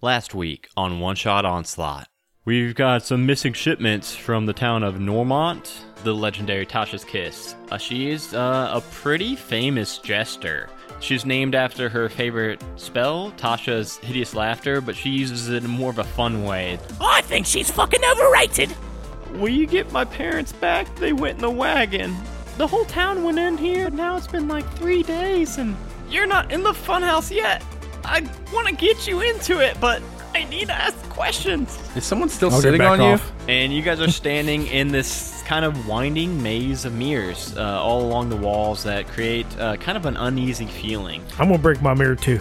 Last week on One Shot Onslaught, we've got some missing shipments from the town of Normont, the legendary Tasha's Kiss. Uh, she is uh, a pretty famous jester. She's named after her favorite spell, Tasha's Hideous Laughter, but she uses it in more of a fun way. I think she's fucking overrated. Will you get my parents back? They went in the wagon. The whole town went in here. Now it's been like three days, and you're not in the funhouse yet. I want to get you into it, but I need to ask questions. Is someone still I'll sitting on off. And you guys are standing in this kind of winding maze of mirrors uh, all along the walls that create uh, kind of an uneasy feeling. I'm gonna break my mirror too.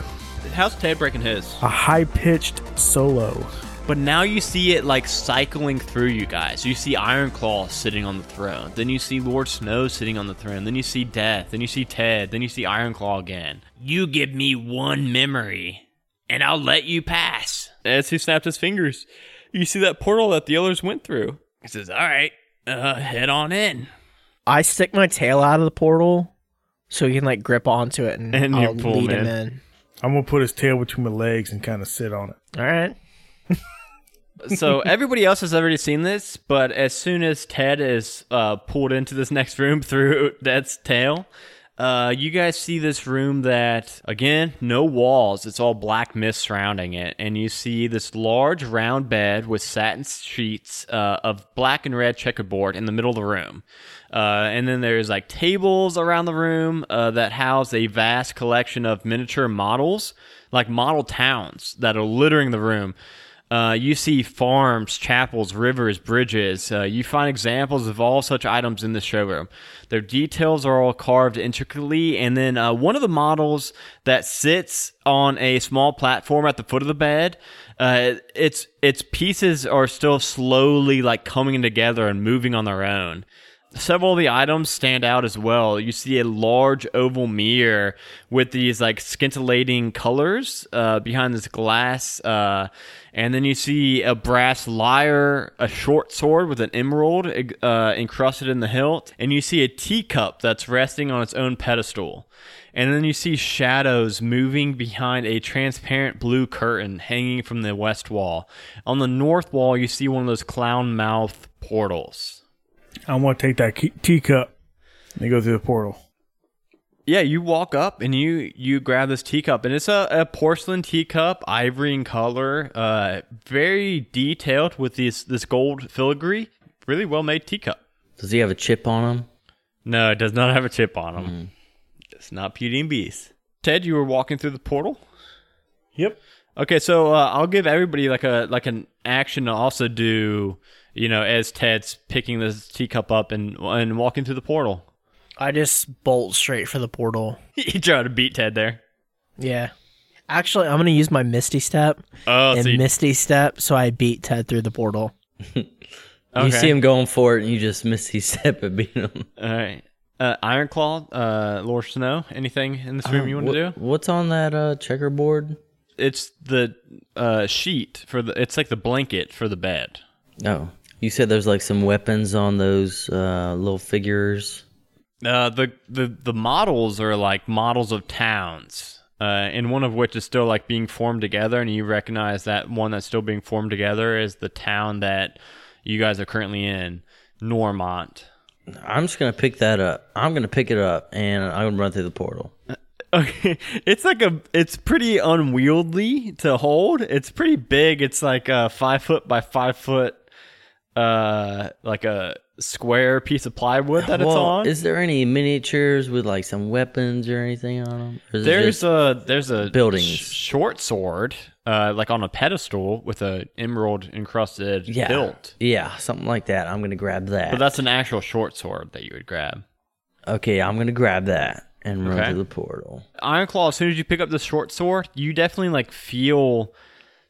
How's Ted breaking his? A high pitched solo. But now you see it like cycling through you guys. You see Ironclaw sitting on the throne. Then you see Lord Snow sitting on the throne. Then you see Death. Then you see Ted. Then you see Ironclaw again. You give me one memory, and I'll let you pass. As he snapped his fingers, you see that portal that the others went through. He says, "All right, uh, head on in." I stick my tail out of the portal so he can like grip onto it and, And I'll pull lead him in. in. I'm gonna put his tail between my legs and kind of sit on it. All right. So everybody else has already seen this, but as soon as Ted is uh, pulled into this next room through Death's tail, uh, you guys see this room that, again, no walls. It's all black mist surrounding it. And you see this large round bed with satin sheets uh, of black and red checkerboard in the middle of the room. Uh, and then there's like tables around the room uh, that house a vast collection of miniature models, like model towns that are littering the room. Uh, you see farms, chapels, rivers, bridges. Uh, you find examples of all such items in the showroom. Their details are all carved intricately, and then uh, one of the models that sits on a small platform at the foot of the bed, uh, its its pieces are still slowly like coming together and moving on their own. Several of the items stand out as well. You see a large oval mirror with these like scintillating colors uh, behind this glass, uh, and then you see a brass lyre, a short sword with an emerald uh, encrusted in the hilt, and you see a teacup that's resting on its own pedestal. And then you see shadows moving behind a transparent blue curtain hanging from the west wall. On the north wall, you see one of those clown mouth portals. I want to take that key- teacup and go through the portal. Yeah, you walk up and you you grab this teacup, and it's a, a porcelain teacup, ivory in color, uh, very detailed with this this gold filigree. Really well made teacup. Does he have a chip on him? No, it does not have a chip on him. It's not Beauty and Beast. Ted, you were walking through the portal. Yep. Okay, so uh, I'll give everybody like a like an action to also do. You know, as Ted's picking this teacup up and and walking through the portal. I just bolt straight for the portal. you try to beat Ted there. Yeah. Actually, I'm gonna use my Misty Step Oh, and so you, Misty Step so I beat Ted through the portal. You see him going for it, and you just miss his step and beat him. All right. Uh, Ironclaw, uh, Lord Snow, anything in this room you want to do? What's on that uh, checkerboard? It's the uh, sheet for the. It's like the blanket for the bed. Oh, you said there's like some weapons on those uh, little figures. Uh, the the the models are like models of towns, uh, and one of which is still like being formed together, and you recognize that one that's still being formed together is the town that you guys are currently in, Normont. I'm just gonna pick that up. I'm gonna pick it up, and I'm gonna run through the portal. Okay, it's like a, it's pretty unwieldy to hold. It's pretty big. It's like a five foot by five foot, uh, like a square piece of plywood that it's well, on. is there any miniatures with like some weapons or anything on them? There's a there's a building sh- short sword, uh, like on a pedestal with a emerald encrusted yeah, hilt. yeah, something like that. I'm gonna grab that. But that's an actual short sword that you would grab. okay. I'm gonna grab that and run Okay. through the portal. Ironclaw, as soon as you pick up the short sword, you definitely like feel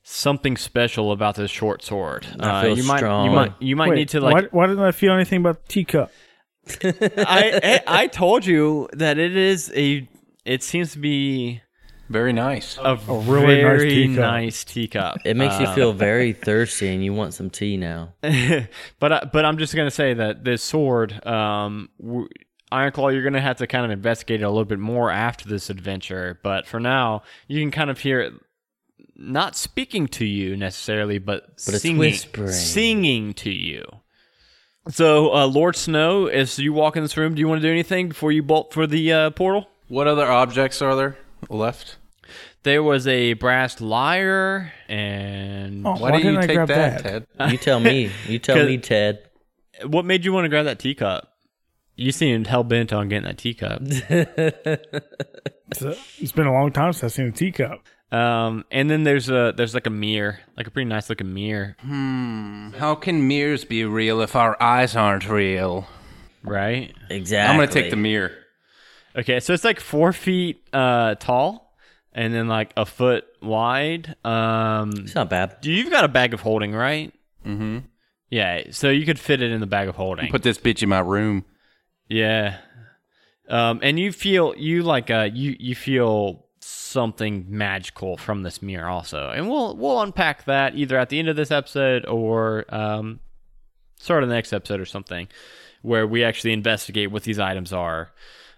something special about this short sword. I feel you might strong. you might you might Wait, need to like why, why didn't I feel anything about the teacup? I, I I told you that it is a it seems to be Very nice. a, really nice teacup. nice teacup. It makes you Uh, feel very thirsty, and you want some tea now. but I, but I'm just gonna say that this sword, um, w- Ironclaw, you're gonna have to kind of investigate it a little bit more after this adventure. But for now, you can kind of hear it not speaking to you necessarily, but, But it's singing, whispering. singing to you. So, uh, Lord Snow, as you walk in this room, do you want to do anything before you bolt for the uh, portal? What other objects are there left? There was a brass lyre, and Oh, Why, why, didn't didn't you I take grab that, that? Ted? You tell me. You tell me, Ted. what made you want to grab that teacup? You seemed hell bent on getting that teacup. It's been a long time since I've seen a teacup. Um, and then there's a there's like a mirror, like a pretty nice looking mirror, Hmm. How can mirrors be real if our eyes aren't real? right? Exactly. I'm gonna take the mirror. Okay, so it's like four feet uh, tall, and then like a foot wide. Um, It's not bad. you've got a bag of holding, right? Mm-hmm. Yeah, so you could fit it in the bag of holding. Put this bitch in my room. Yeah. Um, and you feel you like uh you you feel something magical from this mirror also, and we'll we'll unpack that either at the end of this episode or um start of the next episode or something, where we actually investigate what these items are.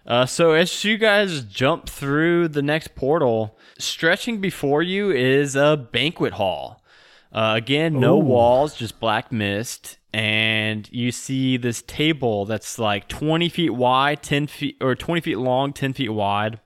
Uh, so as you guys jump through the next portal, stretching before you is a banquet hall. Uh, again, no Ooh. walls, just black mist, and you see this table that's like 20 feet wide, 10 feet or 20 feet long, 10 feet wide.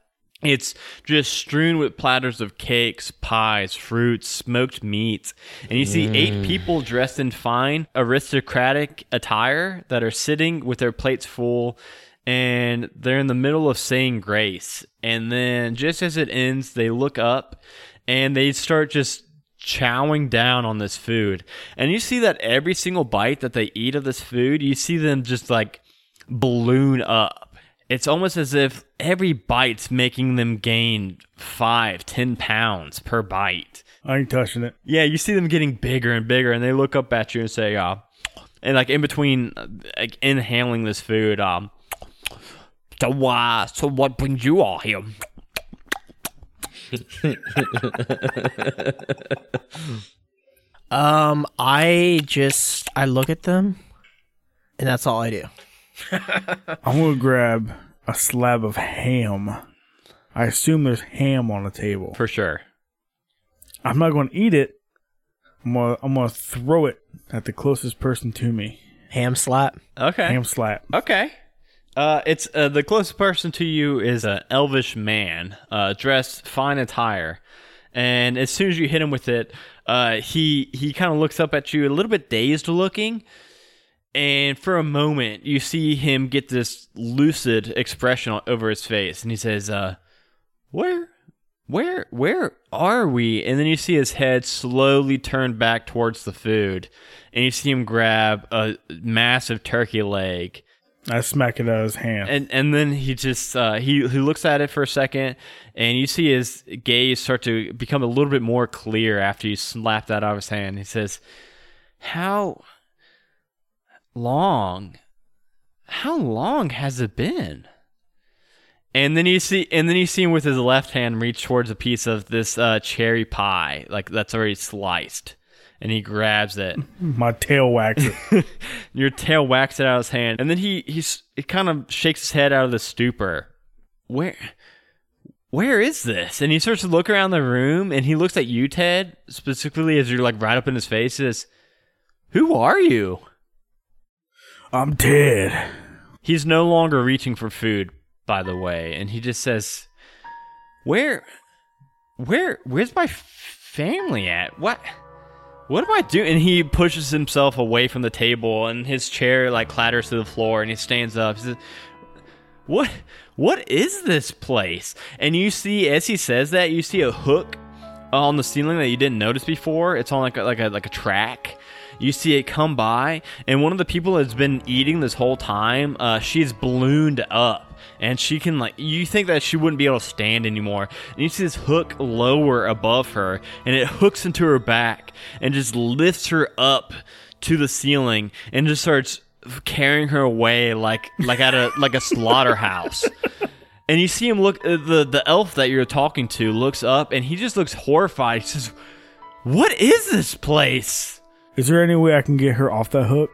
It's just strewn with platters of cakes, pies, fruits, smoked meats. And you see eight mm. people dressed in fine aristocratic attire that are sitting with their plates full and they're in the middle of saying grace. And then just as it ends, they look up and they start just chowing down on this food. And you see that every single bite that they eat of this food, you see them just like balloon up. It's almost as if every bite's making them gain five, ten pounds per bite. I ain't touching it. Yeah, you see them getting bigger and bigger, and they look up at you and say, uh, and like in between, uh, like inhaling this food, um, so why? So what brings you all here? Um, I just I look at them, and that's all I do. I'm gonna grab a slab of ham. I assume there's ham on the table. For sure. I'm not gonna eat it. I'm gonna, I'm gonna throw it at the closest person to me. Ham slap. Okay. Ham slap. Okay. Uh, it's uh, the closest person to you is an elvish man, uh, dressed fine attire, and as soon as you hit him with it, uh, he he kind of looks up at you, a little bit dazed looking, and for a moment you see him get this lucid expression over his face, and he says, uh, "Where, where, where are we?" And then you see his head slowly turn back towards the food, and you see him grab a massive turkey leg I smack it out of his hand. and and then he just uh, he he looks at it for a second, and you see his gaze start to become a little bit more clear after you slap that out of his hand. He says, "How long? How long has it been?" And then you see, and then you see him with his left hand reach towards a piece of this uh, cherry pie, like that's already sliced, and he grabs it. My tail wags it. Your tail whacks it out of his hand, and then he he's he kind of shakes his head out of the stupor. Where, where is this? And he starts to look around the room, and he looks at you, Ted, specifically as you're like right up in his face. Says, "Who are you?" I'm dead. He's no longer reaching for food, by the way, and he just says, "Where, where, where's my family at? What?" What am I doing? And he pushes himself away from the table, and his chair like clatters to the floor, and he stands up. He says, "What? What is this place?" And you see, as he says that, you see a hook on the ceiling that you didn't notice before. It's on like a, like a like a track. You see it come by, and one of the people that's been eating this whole time, uh, she's ballooned up, and she can like you think that she wouldn't be able to stand anymore. And you see this hook lower above her, and it hooks into her back and just lifts her up to the ceiling and just starts carrying her away like like at a like a slaughterhouse. And you see him look uh, the the elf that you're talking to looks up and he just looks horrified. He says, "What is this place?" Is there any way I can get her off that hook?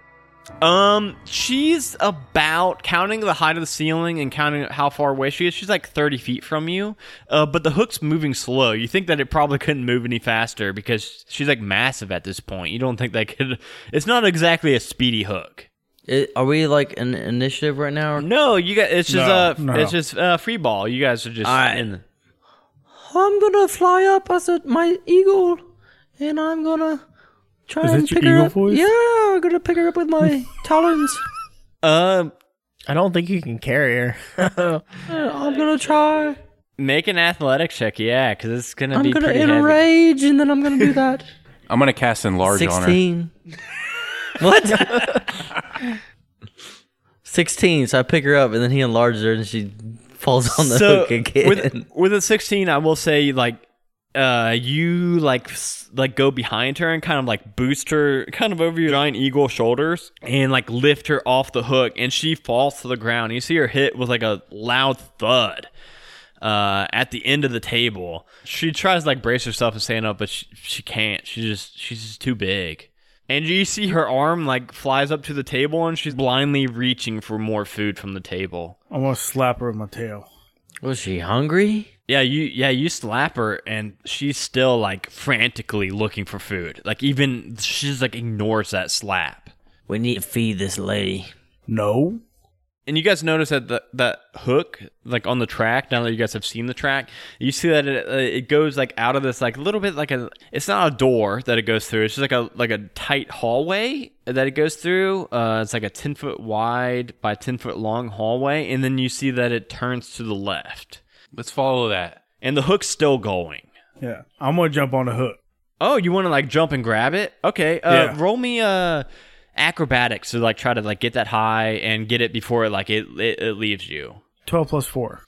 Um, she's about counting the height of the ceiling and counting how far away she is. She's like thirty feet from you. Uh, but the hook's moving slow. You think that it probably couldn't move any faster because she's like massive at this point. You don't think that could? It's not exactly a speedy hook. It, are we like an initiative right now? Or? No, you got. It's just No, uh, no. it's just uh, free ball. You guys are just Alright. in. I'm gonna fly up as a, my eagle, and I'm gonna try Is and that your pick her eagle up. voice? Yeah, I'm gonna pick her up with my talons. Um, I don't think you can carry her. I'm gonna try. make an athletic check, yeah, because it's gonna I'm be gonna pretty heavy. enrage, and then I'm gonna do that. I'm gonna cast enlarge on her. Sixteen. what? Sixteen. So I pick her up, and then he enlarges her, and she falls on the hook again. With, with a 16, I will say like uh you like like go behind her and kind of like boost her kind of over your giant eagle shoulders and like lift her off the hook and she falls to the ground. You see her hit with like a loud thud uh at the end of the table. She tries to like brace herself and stand up but she, she can't. She just she's just too big. And you see her arm like flies up to the table and she's blindly reaching for more food from the table. I'm gonna slap her with my tail. Was she hungry? Yeah, you yeah, you slap her and she's still like frantically looking for food. Like even she's like ignores that slap. We need to feed this lady. No. And you guys notice that the, that hook like on the track, now that you guys have seen the track, you see that it, uh, it goes like out of this like a little bit like a it's not a door that it goes through. It's just like a like a tight hallway that it goes through. Uh it's like a 10 foot wide by 10 foot long hallway and then you see that it turns to the left. Let's follow that. And the hook's still going. Yeah. I'm gonna jump on the hook. Oh, you want to like jump and grab it? Okay. Uh, Yeah. Roll me uh acrobatics to like try to like get that high and get it before like it it, it leaves you. Twelve plus four.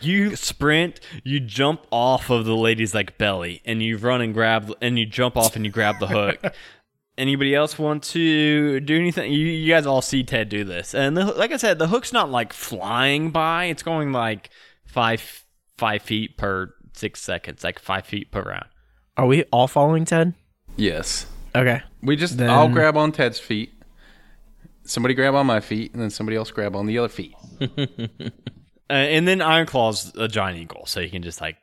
You sprint, you jump off of the lady's like belly, and you run and grab, and you jump off and you grab the hook. Anybody else want to do anything? You, you guys all see Ted do this, and the, like I said, the hook's not like flying by; it's going like five five feet per six seconds, like five feet per round. Are we all following Ted? Yes. Okay. We just Then- I'll grab on Ted's feet. Somebody grab on my feet, and then somebody else grab on the other feet. Uh, and then Iron Claw's a giant eagle, so you can just like,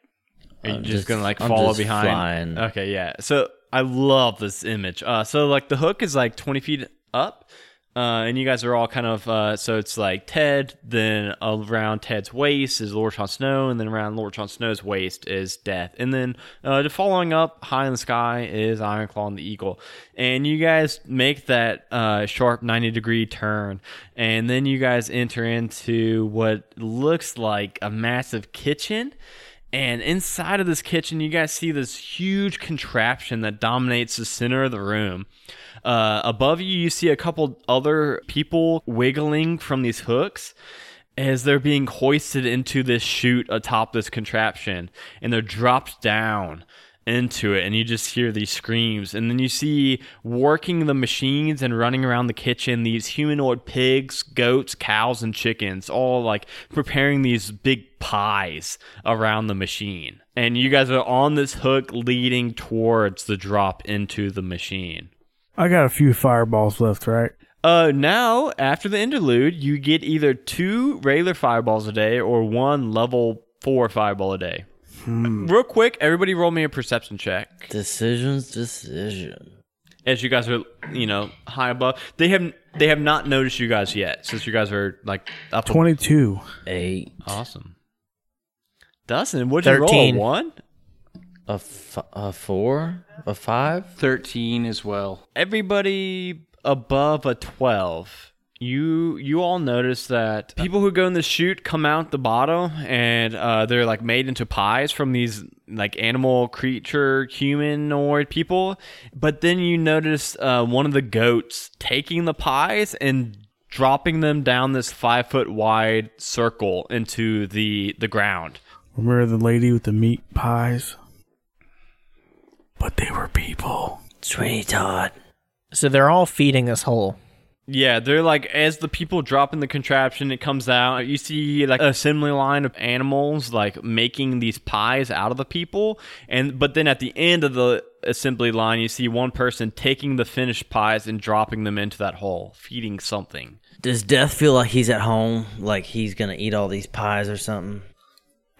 are you I'm just, just- gonna like I'm follow just behind? flying. Okay, yeah. So I love this image. Uh, so like the hook is like twenty feet up, uh, and you guys are all kind of uh, so it's like Ted, then around Ted's waist is Lord Jon Snow, and then around Lord Jon Snow's waist is Death, and then uh, the following up high in the sky is Iron Claw and the Eagle, and you guys make that uh, sharp ninety degree turn, and then you guys enter into what looks like a massive kitchen. And inside of this kitchen, you guys see this huge contraption that dominates the center of the room. Uh, above you, you see a couple other people wiggling from these hooks as they're being hoisted into this chute atop this contraption. And they're dropped down into it. And you just hear these screams. And then you see working the machines and running around the kitchen these humanoid pigs, goats, cows, and chickens, all like preparing these big pies around the machine. And you guys are on this hook leading towards the drop into the machine. I got a few fireballs left, right? Uh, now after the interlude, you get either two regular fireballs a day or one level four fireball a day. Hmm. Real quick, everybody roll me a perception check. Decisions, decision. As you guys are, you know, high above, they have they have not noticed you guys yet, since you guys are like up. Twenty-two. Eight. Awesome. Dustin, what'd you roll? A 13. one? A, f- a four? A five? Thirteen as well. everybody above a 12 you you all notice that people who go in the chute come out the bottom and uh, they're like made into pies from these like animal creature humanoid people but then you notice uh, one of the goats taking the pies and dropping them down this five foot wide circle into the the ground Remember the lady with the meat pies? But they were people. Sweeney Todd. So they're all feeding this hole. Yeah, they're like as the people drop in the contraption, it comes out. You see like a assembly line of animals like making these pies out of the people, and but then at the end of the assembly line, you see one person taking the finished pies and dropping them into that hole, feeding something. Does Death feel like he's at home? Like he's gonna eat all these pies or something?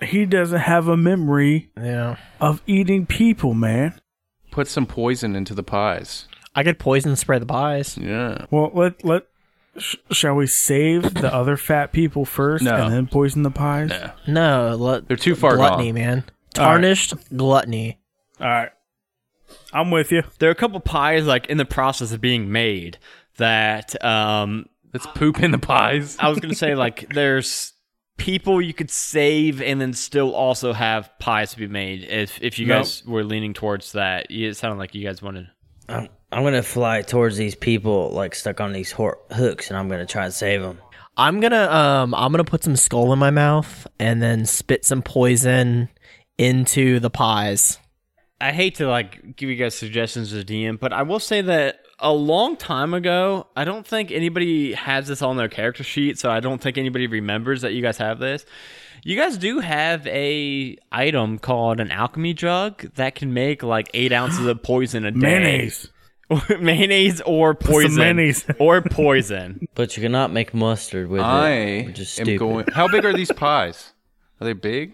He doesn't have a memory Yeah. of eating people, man. Put some poison into the pies. I could poison spray the pies. Yeah. Well, let let sh- shall we save the other fat people first No. and then poison the pies? Yeah. No, let, They're too far gluttony, gone. man. All right. Tarnished gluttony. All right, I'm with you. There are a couple pies like in the process of being made that um Let's poop in the pies. I was gonna say like there's people you could save and then still also have pies to be made if if you Nope. guys were leaning towards that. It sounded like you guys wanted I'm, I'm gonna fly towards these people like stuck on these hor- hooks, and I'm gonna try and save them. I'm gonna um I'm gonna put some skull in my mouth and then spit some poison into the pies. I hate to like give you guys suggestions as a DM, but I will say that a long time ago, I don't think anybody has this on their character sheet, so I don't think anybody remembers that you guys have this. You guys do have a item called an alchemy jug that can make like eight ounces of poison a day. Mayonnaise. mayonnaise or poison, mayonnaise. or poison. But you cannot make mustard with I it, which is am stupid. going. How big are these pies? Are they big?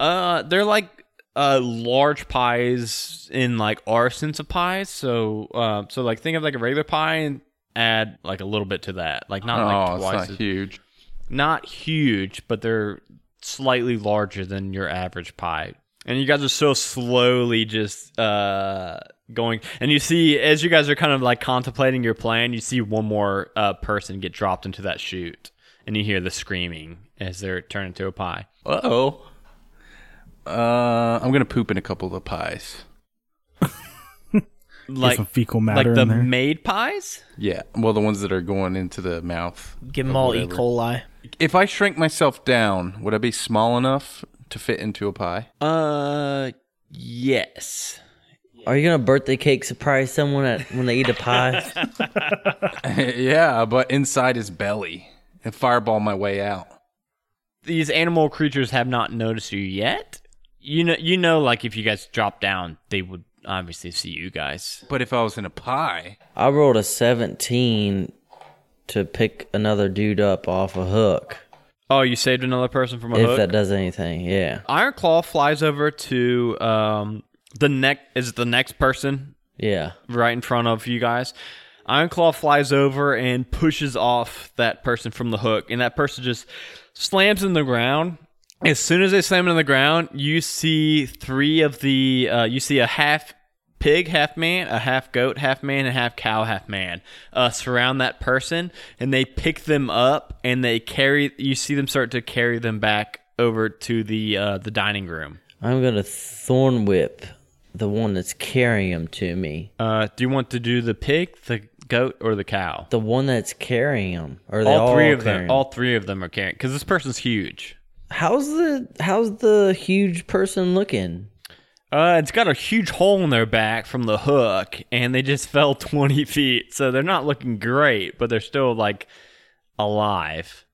Uh, they're like uh large pies in like our sense of pies. So, uh, so like think of like a regular pie and add like a little bit to that. Like not oh, like it's twice. not as- huge. not huge, but they're slightly larger than your average pie. And you guys are so slowly just uh, going. And you see, as you guys are kind of like contemplating your plan, you see one more uh, person get dropped into that chute. And you hear the screaming as they're turned into a pie. Uh oh. Uh, I'm gonna poop in a couple of the pies. Like, some fecal like the in there. made pies? Yeah, well, the ones that are going into the mouth. Give them or all E. coli. If I shrink myself down, would I be small enough to fit into a pie? Uh, yes. Are you gonna birthday cake surprise someone at when they eat a pie? yeah, but inside his belly and fireball my way out. These animal creatures have not noticed you yet. You know, you know, like if you guys drop down, they would obviously see you guys. But if I was in a pie, I rolled a 17 to pick another dude up off a hook. Oh, you saved another person from a if hook. that does anything, yeah, Iron Claw flies over to um the neck. Is it the next person yeah. right in front of you guys? Iron Claw flies over and pushes off that person from the hook, and that person just slams in the ground. As soon as they slam in the ground, you see three of the. Uh, you see a half pig, half man, a half goat, half man, and half cow, half man uh, surround that person, and they pick them up and they carry. You see them start to carry them back over to the uh, the dining room. I'm gonna thorn whip the one that's carrying them to me. Uh, do you want to do the pig, the goat, or the cow? The one that's carrying him, or all all, three of them. All three of them are carrying because this person's huge. How's the how's the huge person looking? Uh, it's got a huge hole in their back from the hook, and they just fell twenty feet, so they're not looking great, but they're still like alive.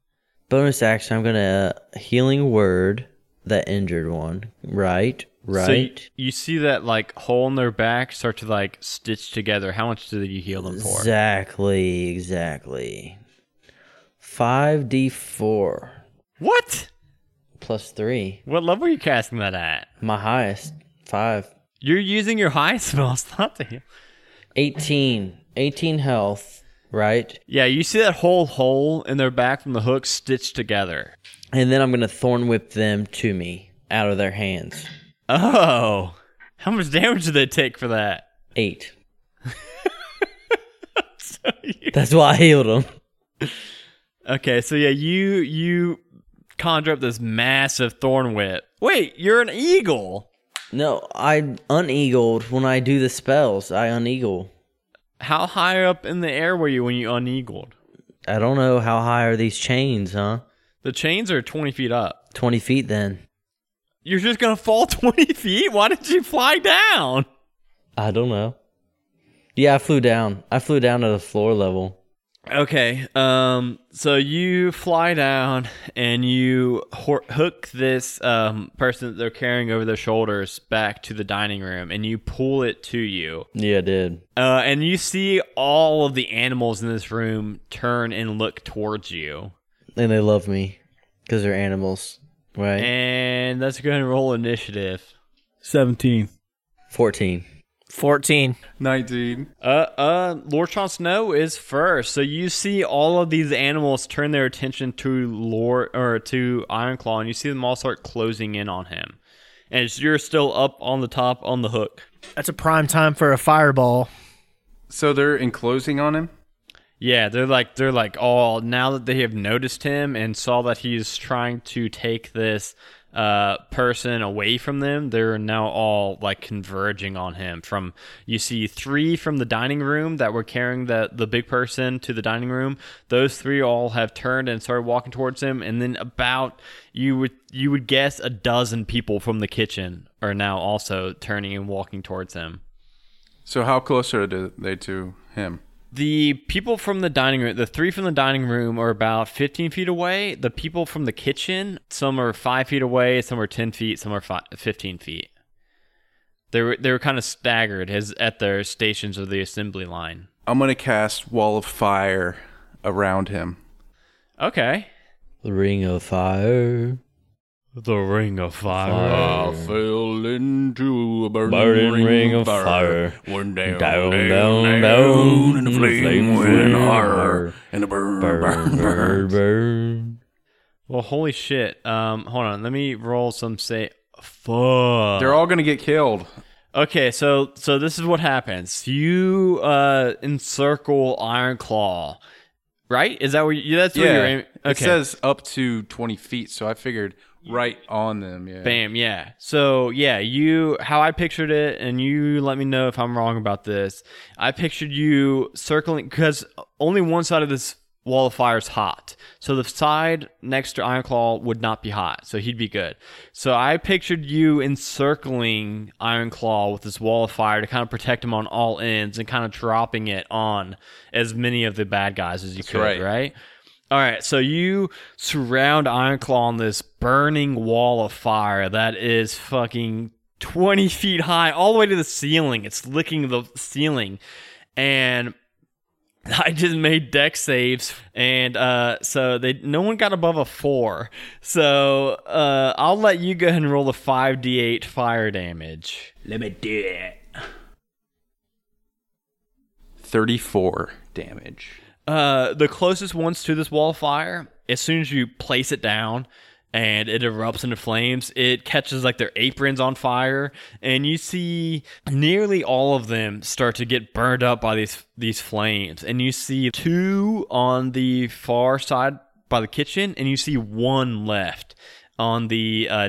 Bonus action. I'm gonna uh, healing word that injured one. Right, right. So you, you see that like hole in their back start to like stitch together. How much did you heal them for? Exactly, exactly. Five d four What? plus three. What level are you casting that at? My highest five. You're using your highest spell slot to heal. 18. 18 health. Right, Yeah, you see that whole hole in their back from the hook stitched together. and then I'm gonna thorn whip them to me out of their hands. Oh, how much damage did they take for that? Eight. That's why I healed them. Okay, so yeah, you you conjure up this massive thorn whip. Wait, you're an eagle. No, I uneagled when I do the spells. I uneagle. How high up in the air were you when you uneagled? I don't know how high are these chains, huh? The chains are 20 feet up. 20 feet then. You're just gonna fall 20 feet? Why did you fly down? I don't know. Yeah, I flew down. I flew down to the floor level. Okay. Um. So you fly down and you hor- hook this um person that they're carrying over their shoulders back to the dining room, and you pull it to you. Yeah, I did. Uh, and you see all of the animals in this room turn and look towards you. And they love me because they're animals, right? And let's go and roll initiative. 17. 14. 14. 19. Uh, uh, Lord Jon Snow is first. So you see all of these animals turn their attention to Lord or to Ironclaw, and you see them all start closing in on him. And you're still up on the top on the hook. That's a prime time for a fireball. So they're enclosing on him? Yeah, they're like they're like all now that they have noticed him and saw that he's trying to take this uh person away from them, they're now all like converging on him. From you see three from the dining room that were carrying the the big person to the dining room. Those three all have turned and started walking towards him, and then about you would you would guess a dozen people from the kitchen are now also turning and walking towards him. So how close are they to him? The people from the dining room, the three from the dining room are about 15 feet away. The people from the kitchen, some are five feet away, some are 10 feet, some are fi 15 feet. They were they were kind of staggered as at their stations of the assembly line. I'm going to cast Wall of Fire around him. Okay. The ring of fire. The ring of fire. I fell into a burning, Burning ring of fire. Went down, Down, down, down, down, down, and the and flame flames went went higher, higher. and the burn, Burn, burn, burn, burn. burn. Well, holy shit. Um, hold on. Let me roll some say. Fuck. They're all going to get killed. Okay, so so this is what happens. You uh encircle Iron Claw, right? Is that what you, that's what you're Yeah, aiming? it says up to 20 feet, so I figured right on them. Yeah. Bam, yeah. So yeah, you how I pictured it, and you let me know if I'm wrong about this. I pictured you circling because only one side of this wall of fire is hot, so the side next to Ironclaw would not be hot, so he'd be good. So I pictured you encircling Ironclaw with this wall of fire to kind of protect him on all ends and kind of dropping it on as many of the bad guys as you could, right. right? All right, so you surround Ironclaw on this burning wall of fire that is fucking 20 feet high, all the way to the ceiling. It's licking the ceiling. And I just made dex saves, and uh, so they no one got above a four. So uh, I'll let you go ahead and roll the 5d8 fire damage. Let me do it. 34 damage. Uh, the closest ones to this wall of fire, as soon as you place it down and it erupts into flames, it catches like their aprons on fire, and you see nearly all of them start to get burned up by these these flames. And you see two on the far side by the kitchen, and you see one left on the uh,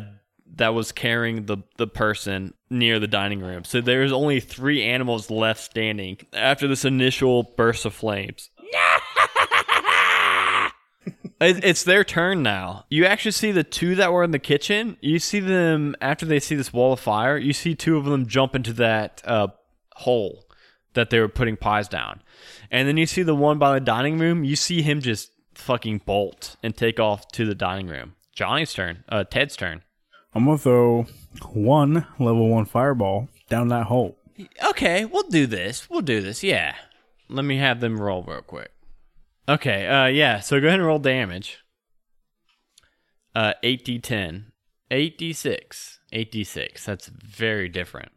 that was carrying the the person near the dining room. So there's only three animals left standing after this initial burst of flames. It- It's their turn now. You actually see the two that were in the kitchen. You see them after they see this wall of fire. You see two of them jump into that uh, hole that they were putting pies down, and then you see the one by the dining room. You see him just fucking bolt and take off to the dining room. Johnny's turn. Uh, Ted's turn. I'm going to throw one level one fireball down that hole. Okay, we'll do this. We'll do this. Yeah. Let me have them roll real quick. Okay. Uh, yeah. So go ahead and roll damage. Uh, 8d10. 8d6. eight d six. That's very different.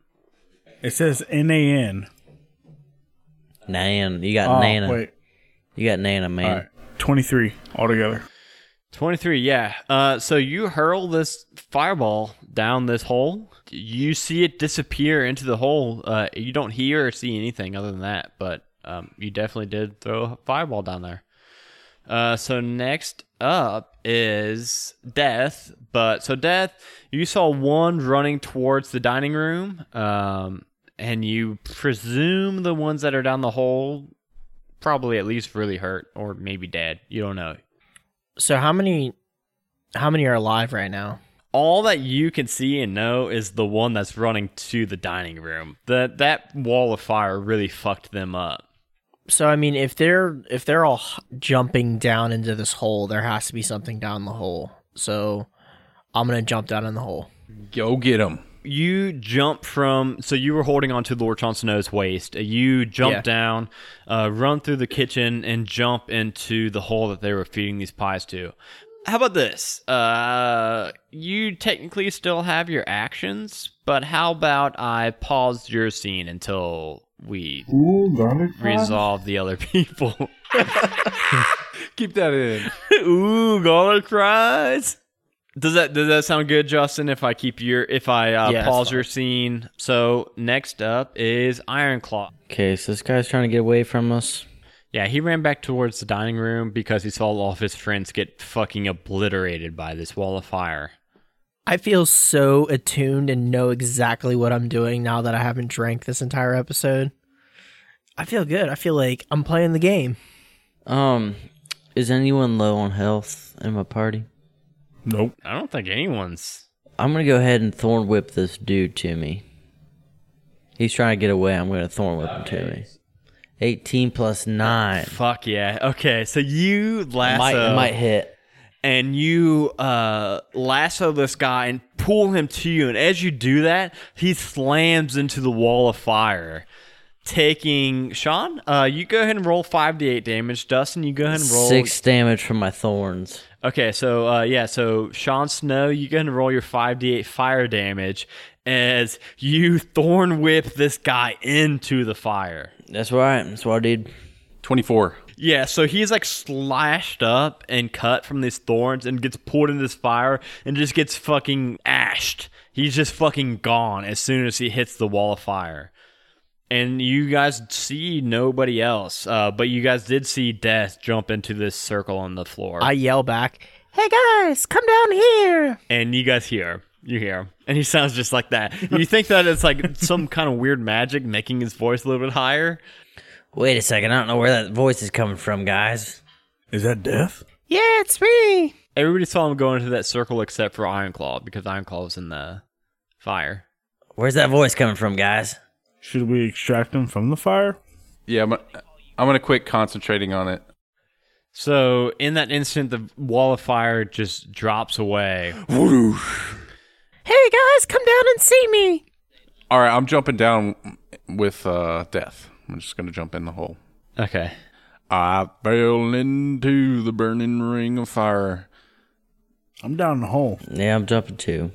It says NAN. Nan. You got Oh, Nana. wait. You got Nana, man. All right. 23 altogether. 23, yeah. Uh, so you hurl this fireball down this hole. You see it disappear into the hole. Uh, you don't hear or see anything other than that, but um, you definitely did throw a fireball down there. Uh, so next up is Death. But so Death, you saw one running towards the dining room, um, and you presume the ones that are down the hole probably at least really hurt or maybe dead. You don't know. So how many how many are alive right now? all that you can see and know is the one that's running to the dining room. That that wall of fire really fucked them up. So I mean, if they're if they're all jumping down into this hole, there has to be something down the hole. So I'm gonna jump down in the hole. Go get him. you jump from so you were holding onto Lord Jon waist. You jump Yeah. down, uh, run through the kitchen, and jump into the hole that they were feeding these pies to. How about this? Uh, you technically still have your actions, but how about I pause your scene until we Ooh, resolve the other people? Keep that in. Ooh, garlic fries. Does that does that sound good, Justin? If I keep your if I uh, Yeah, pause your scene. So next up is Ironclaw. Okay, so this guy's trying to get away from us. Yeah, he ran back towards the dining room because he saw all of his friends get fucking obliterated by this wall of fire. I feel so attuned and know exactly what I'm doing now that I haven't drank this entire episode. I feel good. I feel like I'm playing the game. Um, is anyone low on health in my party? Nope. I don't think anyone's. I'm gonna go ahead and thorn whip this dude to me. He's trying to get away. I'm gonna thorn whip him to me. 18 plus 9. Fuck yeah. Okay, so you lasso Might, might hit. And you uh, lasso this guy and pull him to you. And as you do that, he slams into the wall of fire, taking Sean. Uh, you go ahead and roll five d eight damage. Dustin, you go ahead and roll Six damage from my thorns. Okay, so uh, yeah, so Sean Snow, you go ahead and roll your five d eight fire damage as you thorn whip this guy into the fire. That's right. That's what I did. 24. Yeah, so he's like slashed up and cut from these thorns and gets pulled into this fire and just gets fucking ashed. He's just fucking gone as soon as he hits the wall of fire. And you guys see nobody else, uh, but you guys did see Death jump into this circle on the floor. I yell back, "Hey guys, come down here!" and you guys hear, you hear, and he sounds just like that. You think that it's like some kind of weird magic making his voice a little bit higher? Wait a second. I don't know where that voice is coming from, guys. Is that death? Yeah, it's me. Everybody saw him go into that circle except for Ironclaw because Ironclaw was in the fire. Where's that voice coming from, guys? Should we extract him from the fire? Yeah, I'm, I'm going to quit concentrating on it. So in that instant, the wall of fire just drops away. Hey guys, come down and see me. All right, I'm jumping down with uh, death. I'm just going to jump in the hole. Okay. I fell into the burning ring of fire. I'm down in the hole. Yeah, I'm jumping too.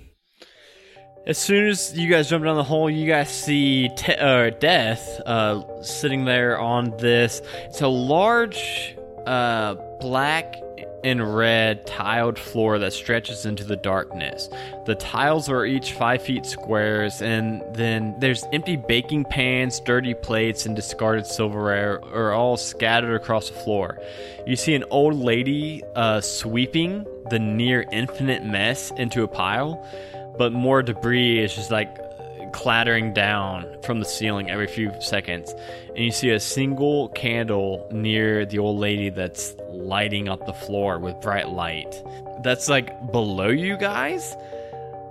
As soon as you guys jump down the hole, you guys see te- uh, Death uh, sitting there on this. It's a large uh, black and red tiled floor that stretches into the darkness. The tiles are each five feet squares, and then there's empty baking pans, dirty plates, and discarded silverware are all scattered across the floor. You see an old lady uh, sweeping the near infinite mess into a pile but more debris is just like clattering down from the ceiling every few seconds. And you see a single candle near the old lady that's lighting up the floor with bright light. That's like below you guys,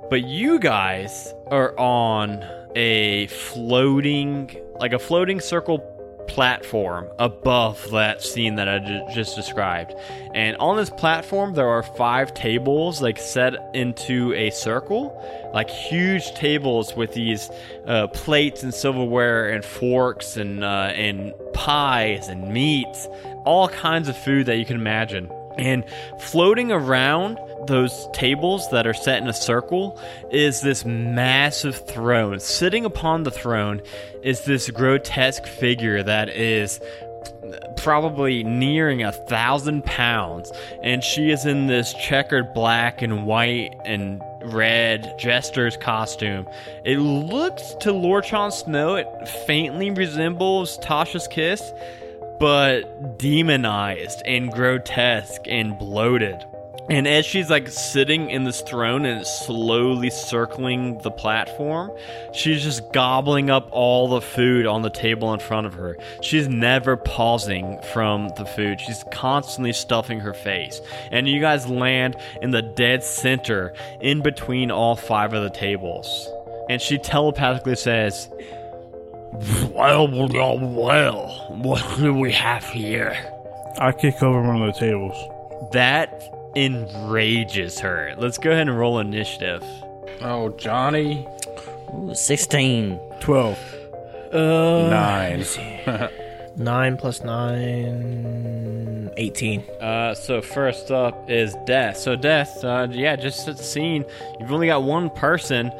but you guys are on a floating, like a floating circle platform above that scene that I just described. And on this platform, there are five tables like set into a circle, like huge tables with these uh, plates and silverware and forks and uh, and pies and meats, all kinds of food that you can imagine. And floating around those tables that are set in a circle is this massive throne. Sitting upon the throne is this grotesque figure that is probably nearing a thousand pounds, and she is in this checkered black and white and red jester's costume. It looks to Lord Jon Snow, it faintly resembles Tasha's kiss, but demonized and grotesque and bloated. And as she's like sitting in this throne and slowly circling the platform, she's just gobbling up all the food on the table in front of her. She's never pausing from the food. She's constantly stuffing her face. And you guys land in the dead center in between all five of the tables. And she telepathically says, Well, well, well, what do we have here? I kick over one of the tables. That enrages her. Let's go ahead and roll initiative. Oh, Johnny. Ooh, 16. 12. Nine. Nine plus nine, 18. Uh, so first up is Death. So Death, uh, yeah, just at the scene, you've only got one person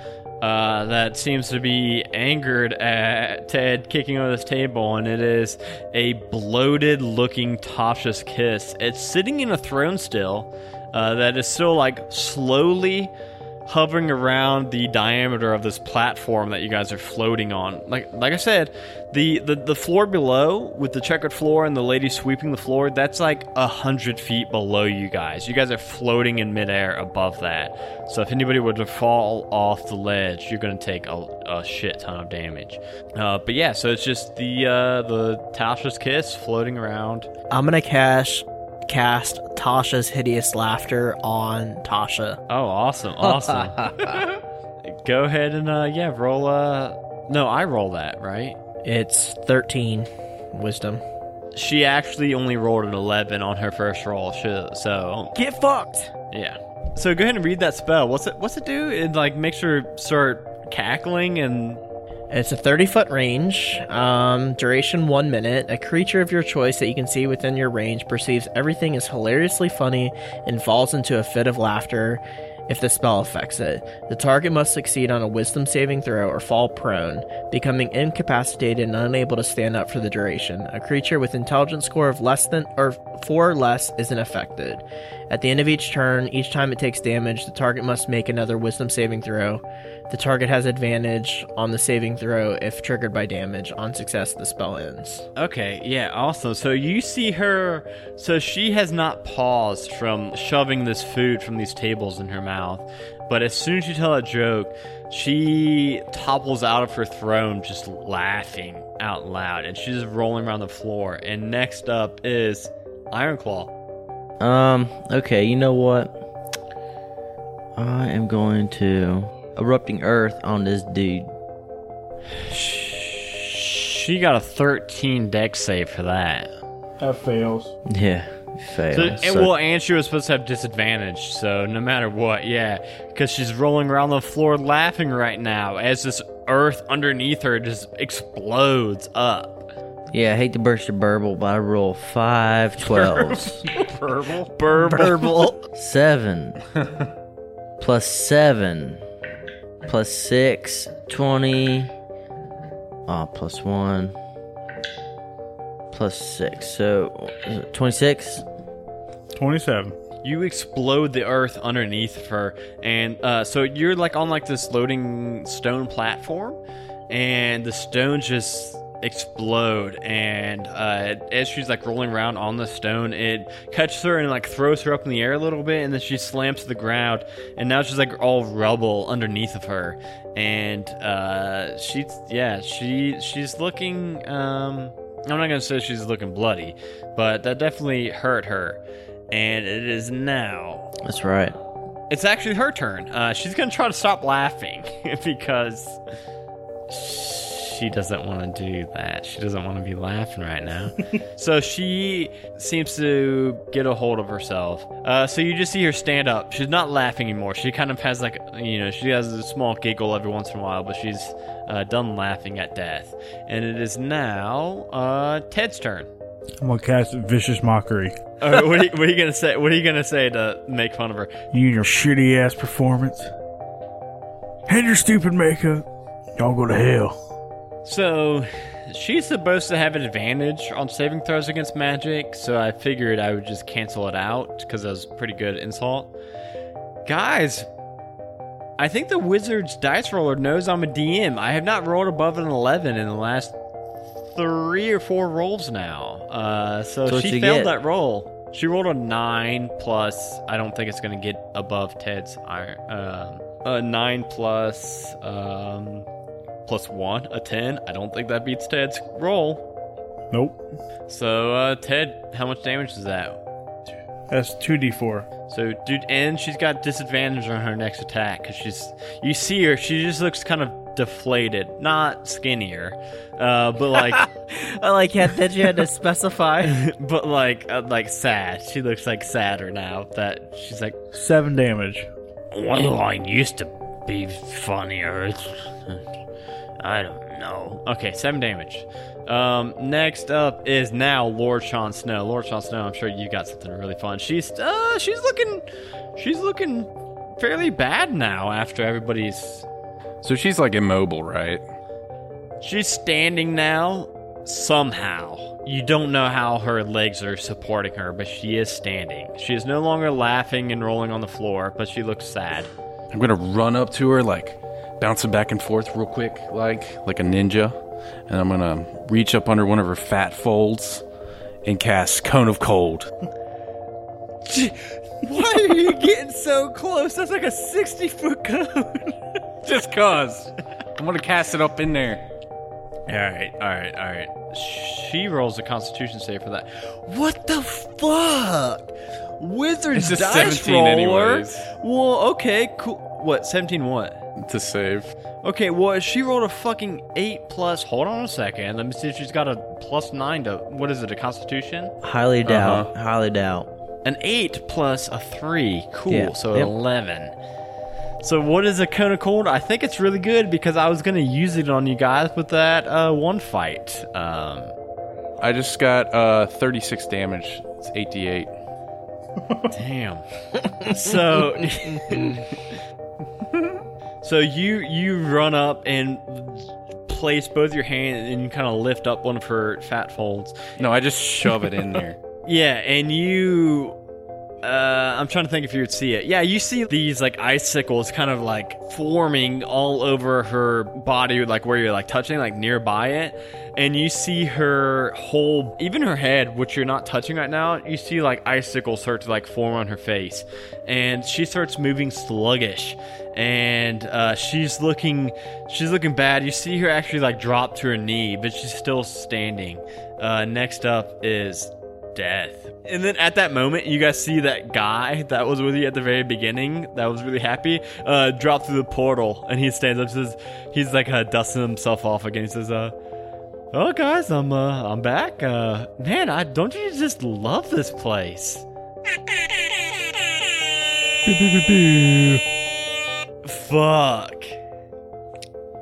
uh, that seems to be angered at Ted kicking over this table, and it is a bloated-looking Tasha's kiss. It's sitting in a throne still uh, that is still like slowly hovering around the diameter of this platform that you guys are floating on. Like like I said, the, the, the floor below with the checkered floor and the lady sweeping the floor, that's like a hundred feet below you guys. You guys are floating in midair above that. So if anybody were to fall off the ledge, you're gonna take a, a shit ton of damage. Uh, but yeah, so it's just the uh, the Tasha's kiss floating around. I'm gonna cash cast Tasha's hideous laughter on Tasha. Oh, awesome, awesome. Go ahead and uh, yeah, roll. Uh, no, I roll that right. It's 13 wisdom. She actually only rolled an 11 on her first roll, sh- so Get fucked. yeah. So go ahead and read that spell. What's it? What's it do? It like makes her start cackling and It's a 30 foot range, um, duration one minute. A creature of your choice that you can see within your range perceives everything as hilariously funny and falls into a fit of laughter if the spell affects it. The target must succeed on a wisdom saving throw or fall prone, becoming incapacitated and unable to stand up for the duration. A creature with intelligence score of less than or four or less isn't affected. At the end of each turn, each time it takes damage, the target must make another wisdom saving throw. The target has advantage on the saving throw if triggered by damage. On success, the spell ends. Okay, yeah, awesome. So you see her, so she has not paused from shoving this food from these tables in her mouth, but as soon as you tell a joke, she topples out of her throne just laughing out loud, and she's just rolling around the floor. And next up is Ironclaw. Um, okay, you know what? I am going to erupting earth on this dude. She got a 13 dex save for that. That fails. Yeah, fail. So, and, So- well, and she was supposed to have disadvantage, so no matter what, yeah, because she's rolling around the floor laughing right now as this earth underneath her just explodes up. yeah, I hate to burst your burble, but I roll five twelves. Burble, burble. seven plus seven plus six, twenty. Oh, plus one plus six. So, is it 26? 27. You explode the earth underneath her, and uh, so you're like on like this floating stone platform, and the stones just explode. And uh, as she's like rolling around on the stone, it catches her and like throws her up in the air a little bit, and then she slams to the ground, and now she's like all rubble underneath of her, and uh, she's yeah, she she's looking. Um, I'm not gonna say she's looking bloody, but that definitely hurt her and it is now. That's right. It's actually her turn. Uh, she's gonna try to stop laughing because she doesn't want to do that. She doesn't want to be laughing right now. so she seems to get a hold of herself. Uh, so you just see her stand up. She's not laughing anymore. She kind of has like you know she has a small giggle every once in a while, but she's uh, done laughing at death. And it is now uh, Ted's turn. I'm gonna cast vicious mockery. Uh, what, are you, what are you gonna say? What are you gonna say to make fun of her? You and your shitty ass performance. And your stupid makeup. Y'all go to hell. So, she's supposed to have an advantage on saving throws against magic, so I figured I would just cancel it out because that was a pretty good insult. Guys, I think the Wizard's dice roller knows I'm a DM. I have not rolled above an 11 in the last three or four rolls now. Uh, so, So she failed get? that roll. She rolled a 9 plus, I don't think it's going to get above Ted's iron. Um, a 9 plus. Um, plus one, a 10. I don't think that beats Ted's roll. Nope. So, uh, Ted, how much damage is that? That's 2d4. So, dude, and she's got disadvantage on her next attack because she's. You see her, she just looks kind of deflated, not skinnier, uh, but like, I like yeah, that you had to specify. but like, uh, like sad. She looks like sadder now that she's like, Seven damage. One line used to be funnier. I don't know. okay, seven damage. Um, next up is now Lord Sean Snow. Lord Sean Snow, I'm sure you got something really fun. She's uh, she's looking, she's looking fairly bad now after everybody's. So she's like immobile, right? She's standing now. Somehow, you don't know how her legs are supporting her, but she is standing. She is no longer laughing and rolling on the floor, but she looks sad. I'm gonna run up to her, like bouncing back and forth real quick, like like a ninja, and I'm gonna reach up under one of her fat folds and cast Cone of Cold. Why are you getting so close? That's like a 60 foot cone. Just cause. I'm gonna cast it up in there. All right, all right, all right. She rolls a Constitution save for that. What the fuck? Wizard's It's a dice 17 roller. anyways. Well, okay, cool. What? 17 what? To save. Okay, well, she rolled a fucking 8 plus. Hold on a second. Let me see if she's got a plus 9 to. What is it, a Constitution? Highly doubt. Uh-huh. Highly doubt. An 8 plus a 3. Cool, Yeah, so yep. 11. So, what is a cone of cold? I think it's really good because I was going to use it on you guys with that uh, one fight. Um, I just got uh 36 damage. It's 88. Damn. so So you you run up and place both your hands and you kind of lift up one of her fat folds. No, I just shove it in there. Yeah, and you uh, I'm trying to think if you would see it. Yeah, you see these like icicles kind of like forming all over her body, like where you're like touching, like nearby it. And you see her whole, even her head, which you're not touching right now, you see like icicles start to like form on her face. And she starts moving sluggish. And uh, she's looking, she's looking bad. You see her actually like drop to her knee, but she's still standing. Uh, next up is death. And then at that moment, you guys see that guy that was with you at the very beginning, that was really happy, uh, drop through the portal, and he stands up, says, he's like uh, dusting himself off again. He says, uh, "Oh guys, I'm uh, I'm back. Uh, man, I don't you just love this place? Fuck.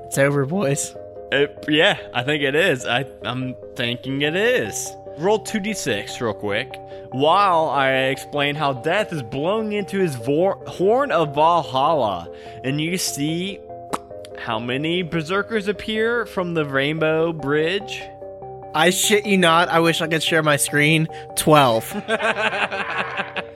It's over, boys. It, yeah, I think it is. I, I'm thinking it is. Roll 2d6 real quick. While I explain how death is blowing into his vor- horn of Valhalla. And you see how many berserkers appear from the Rainbow Bridge. I shit you not. I wish I could share my screen. 12.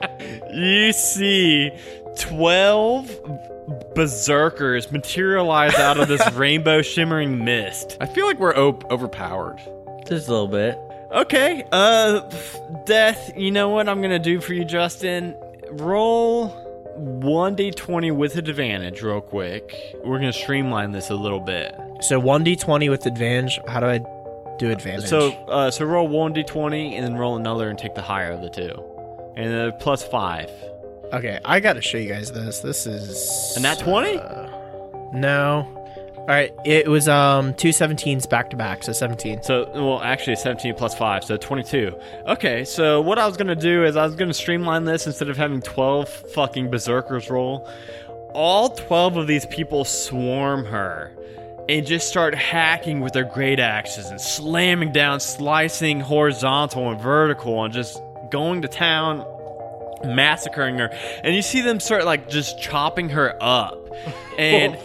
You see 12 berserkers materialize out of this rainbow shimmering mist. I feel like we're op- overpowered. Just a little bit. Okay, uh, Death, you know what I'm gonna do for you, Justin? Roll 1d20 with advantage, real quick. We're gonna streamline this a little bit. so 1d20 with advantage. How do I do advantage? So, uh, so roll 1d20 and then roll another and take the higher of the two. And then plus 5. Okay, I gotta show you guys this. This is. And that 20? No. All right, it was um two 17s back to back, so 17. So, well, actually, 17 plus 5, so 22. Okay, so what I was going to do is I was going to streamline this instead of having 12 fucking berserkers roll. All 12 of these people swarm her and just start hacking with their great axes and slamming down, slicing horizontal and vertical, and just going to town, massacring her. And you see them start like just chopping her up. And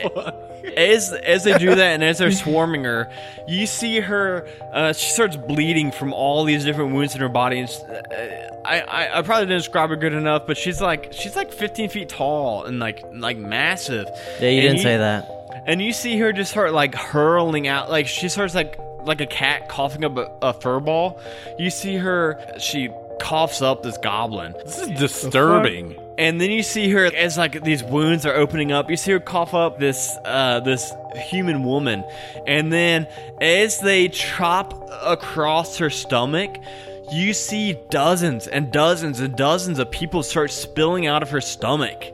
as as they do that and as they're swarming her, you see her. Uh, she starts bleeding from all these different wounds in her body. And uh, I, I I probably didn't describe her good enough, but she's like she's like 15 feet tall and like like massive. Yeah, you And didn't say that. And you see her just start like hurling out, like she starts like like a cat coughing up a, a fur ball. You see her, she coughs up this goblin. This is disturbing. And then you see her as like these wounds are opening up. You see her cough up this uh, this human woman, and then as they chop across her stomach, you see dozens and dozens and dozens of people start spilling out of her stomach.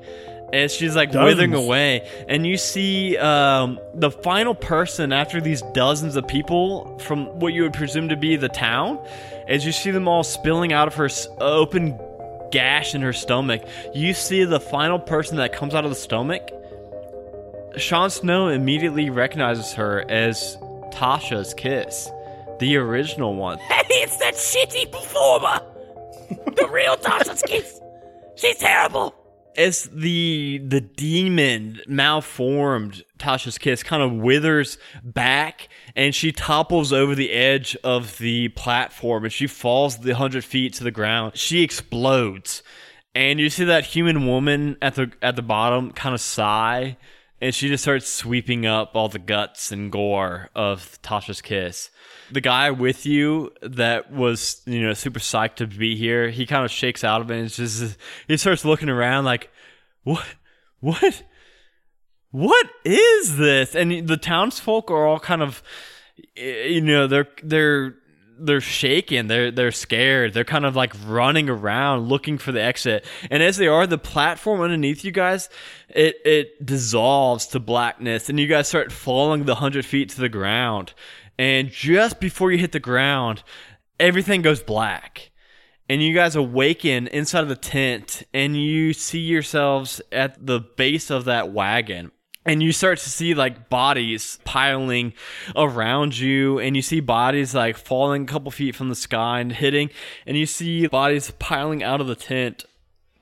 As she's like Dozens. withering away and you see um, the final person after these dozens of people from what you would presume to be the town as you see them all spilling out of her open gash in her stomach you see the final person that comes out of the stomach Sean Snow immediately recognizes her as Tasha's kiss the original one it's that shitty performer. the real Tasha's kiss. She's terrible. As the the demon malformed Tasha's kiss kind of withers back and she topples over the edge of the platform and she falls the hundred feet to the ground. She explodes. And you see that human woman at the at the bottom kind of sigh and she just starts sweeping up all the guts and gore of Tasha's kiss. The guy with you that was, you know, super psyched to be here, he kind of shakes out of it and just he starts looking around like, what what what is this? And the townsfolk are all kind of eh, you know, they're they're they're shaking. They're they're scared. They're kind of like running around looking for the exit. And as they are, the platform underneath you guys, it it dissolves to blackness, and you guys start falling the hundred feet to the ground. And just before you hit the ground, everything goes black. And you guys awaken inside of the tent, and you see yourselves at the base of that wagon and you start to see like bodies piling around you and you see bodies like falling a couple feet from the sky and hitting and you see bodies piling out of the tent.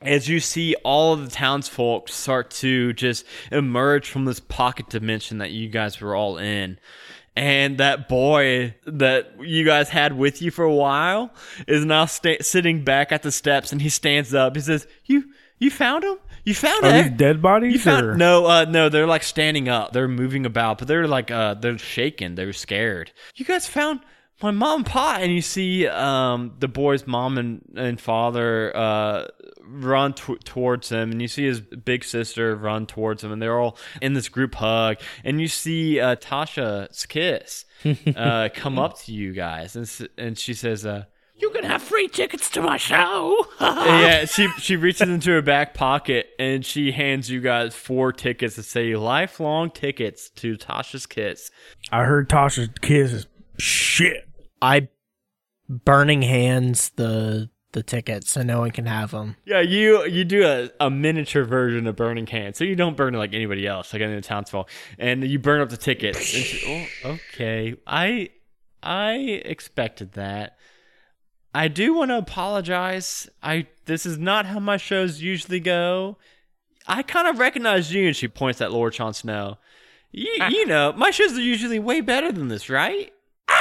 As you see all of the townsfolk start to just emerge from this pocket dimension that you guys were all in. And that boy that you guys had with you for a while is now sta- sitting back at the steps and he stands up. He says you you found him you found Are it these dead bodies? you found or? no, uh, no, they're like standing up. They're moving about, but they're like uh, they're shaking. They're scared. You guys found my mom and pa, and you see um the boy's mom and and father uh run t- towards him, and you see his big sister run towards him, and they're all in this group hug, and you see uh, Tasha's kiss uh come up to you guys, and and she says uh. You can have free tickets to my show. yeah, she she reaches into her back pocket and she hands you guys four tickets that say lifelong tickets to Tasha's Kiss. I heard Tasha's kiss is shit. I burning hands the the tickets so no one can have them. Yeah, you you do a, a miniature version of Burning hands, so you don't burn it like anybody else, like any of the townsfolk, and you burn up the tickets. And she, oh, okay, I I expected that. I do want to apologize. I this is not how my shows usually go. I kind of recognize you, and she points at Lord Jon Snow. You, ah. you know, my shows are usually way better than this, right?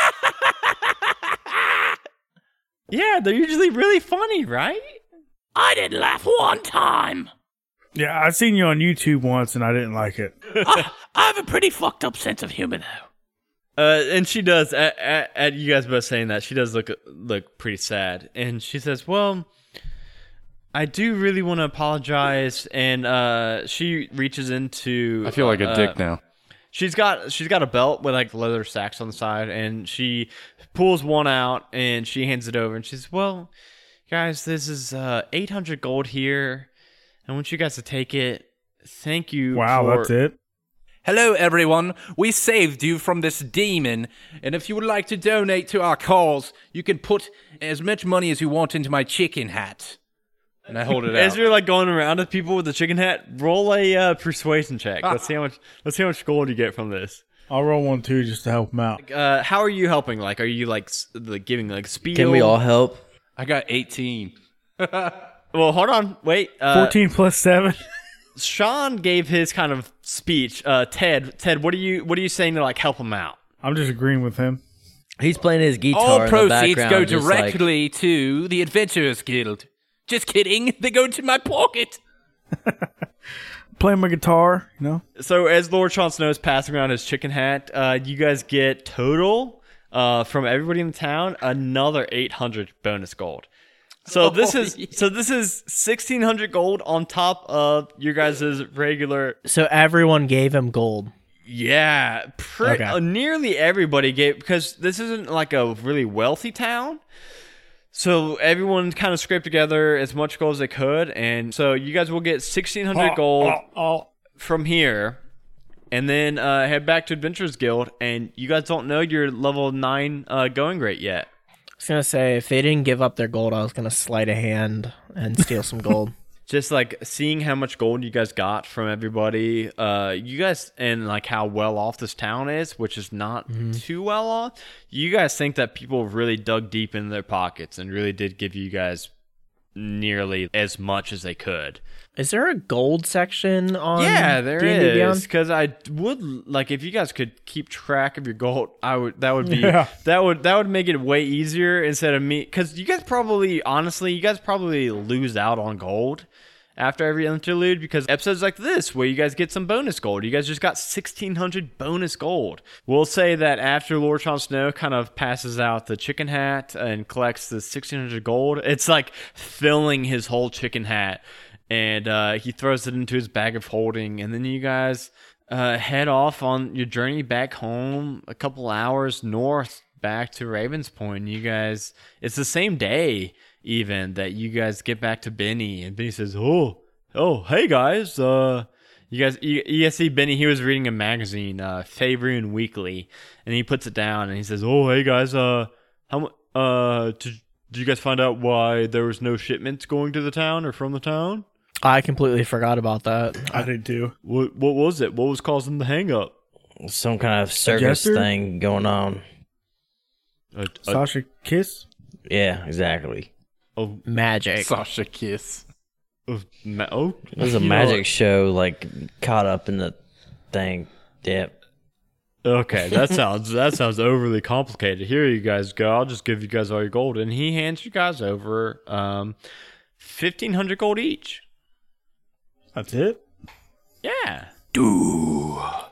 yeah, they're usually really funny, right? I didn't laugh one time. Yeah, I've seen you on YouTube once and I didn't like it. I, I have a pretty fucked up sense of humor, though. Uh, and she does. At, at, at you guys both saying that, she does look look pretty sad. And she says, "Well, I do really want to apologize." And uh, she reaches into. I feel like a uh, dick now. She's got she's got a belt with like leather sacks on the side, and she pulls one out and she hands it over, and she says, "Well, guys, this is uh, 800 gold here. I want you guys to take it. Thank you. Wow, for- that's it. Hello, everyone. We saved you from this demon, and if you would like to donate to our cause, you can put as much money as you want into my chicken hat. And I hold it As out. you're like going around with people with the chicken hat, roll a uh, persuasion check. Let's see how much. Let's see how much gold you get from this. I'll roll one too just to help him out. Uh, how are you helping? Like, are you like, s- like giving like speed? Can we all help? I got 18. Well, hold on, wait. Uh, 14 plus 7. Sean gave his kind of speech. Uh, Ted, Ted, what are you what are you saying to like help him out? I'm just agreeing with him. He's playing his guitar All in the proceeds background. go just like- directly to the Adventurers Guild. Just kidding. They go to my pocket. Playing my guitar, you know? So as Lord Sean Snow is passing around his chicken hat, uh, you guys get total uh, from everybody in the town another 800 bonus gold. So this is so this is 1600 gold on top of your guys' regular. So everyone gave him gold. Yeah, pre- Okay. uh, nearly everybody gave because this isn't like a really wealthy town. So everyone kind of scraped together as much gold as they could, and so you guys will get sixteen hundred Oh, gold oh, oh. from here, and then uh, head back to Adventurers Guild. And you guys don't know your level nine uh, going rate yet. Was gonna say if they didn't give up their gold, I was gonna sleight a hand and steal some gold. just like seeing how much gold you guys got from everybody uh you guys and like how well off this town is which is not too well off you guys think that people really dug deep in their pockets and really did give you guys nearly as much as they could Is there a gold section on? yeah there D&D is because i would like if you guys could keep track of your gold i would that would be Yeah. that would that would make it way easier instead of me because you guys probably honestly you guys probably lose out on gold after every interlude because episodes like this where you guys get some bonus gold you guys just got 1600 bonus gold we'll say that after lord Jon snow kind of passes out the chicken hat and collects the 1600 gold it's like filling his whole chicken hat and uh, he throws it into his bag of holding and then you guys uh, head off on your journey back home a couple hours north back to Ravens Point. You guys, it's the same day even that you guys get back to Benny, and Benny says, "Oh, oh, hey guys, uh." You guys, you, see Benny. He was reading a magazine, uh, Weekly, and he puts it down and he says, "Oh, hey guys, uh, how uh, did you guys find out why there was no shipments going to the town or from the town? I completely forgot about that. I did too. What what was it? What was causing the hang up? Some kind of circus jester? thing going on. A, a, Sasha Kiss. Yeah, exactly. a, Magic. Sasha Kiss. a ma- oh, It was a magic are- show, like caught up in the thing. Yep. Okay, that sounds that sounds overly complicated. Here you guys go. I'll just give you guys all your gold, and he hands you guys over um, fifteen hundred gold each. That's it. Yeah. Duhas.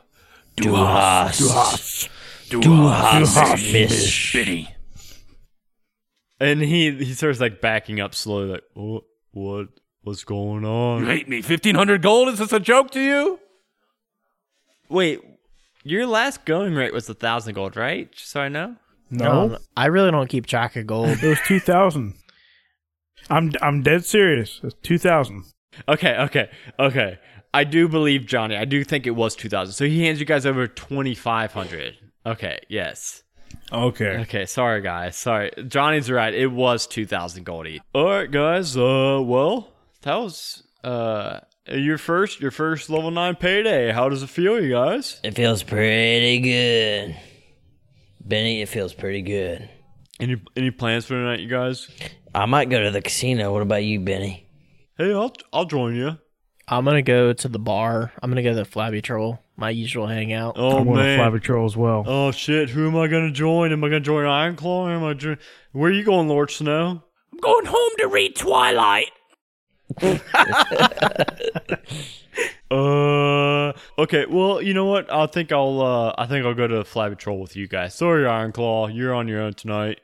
Duhas. Miss. Benny. And he he starts like backing up slowly, like what what what's going You on? hate me. 1500 gold? Is this a joke to you? Wait, your last going rate was a thousand gold, right? Just so I know. No, Um, I really don't keep track of gold. it was two thousand. I'm I'm dead serious. It's two thousand. Okay, okay, okay. I do believe Johnny. I do think it was two thousand. So he hands you guys over twenty five hundred. Okay, yes. Okay. Okay, sorry guys. Sorry. Johnny's right. It was 2000 Goldie. All right, guys. Uh well, that was uh your first your first level 9 payday. How does it feel, you guys? It feels pretty good. Benny, it feels pretty good. Any any plans for tonight, you guys? I might go to the casino. What about you, Benny? Hey, I'll I'll join you. I'm gonna go to the bar. I'm gonna go to the Flabby Troll, my usual hangout. Oh I'm going to man. Fly Patrol as well. Oh shit, who am I going to join? Am I going to join Ironclaw? Am I jo- Where are you going, Lord Snow? I'm going home to read Twilight. Uh, okay. Well, you know what? I think I'll. Uh, I think I'll go to the Fly Patrol with you guys. Sorry, Ironclaw, you're on your own tonight.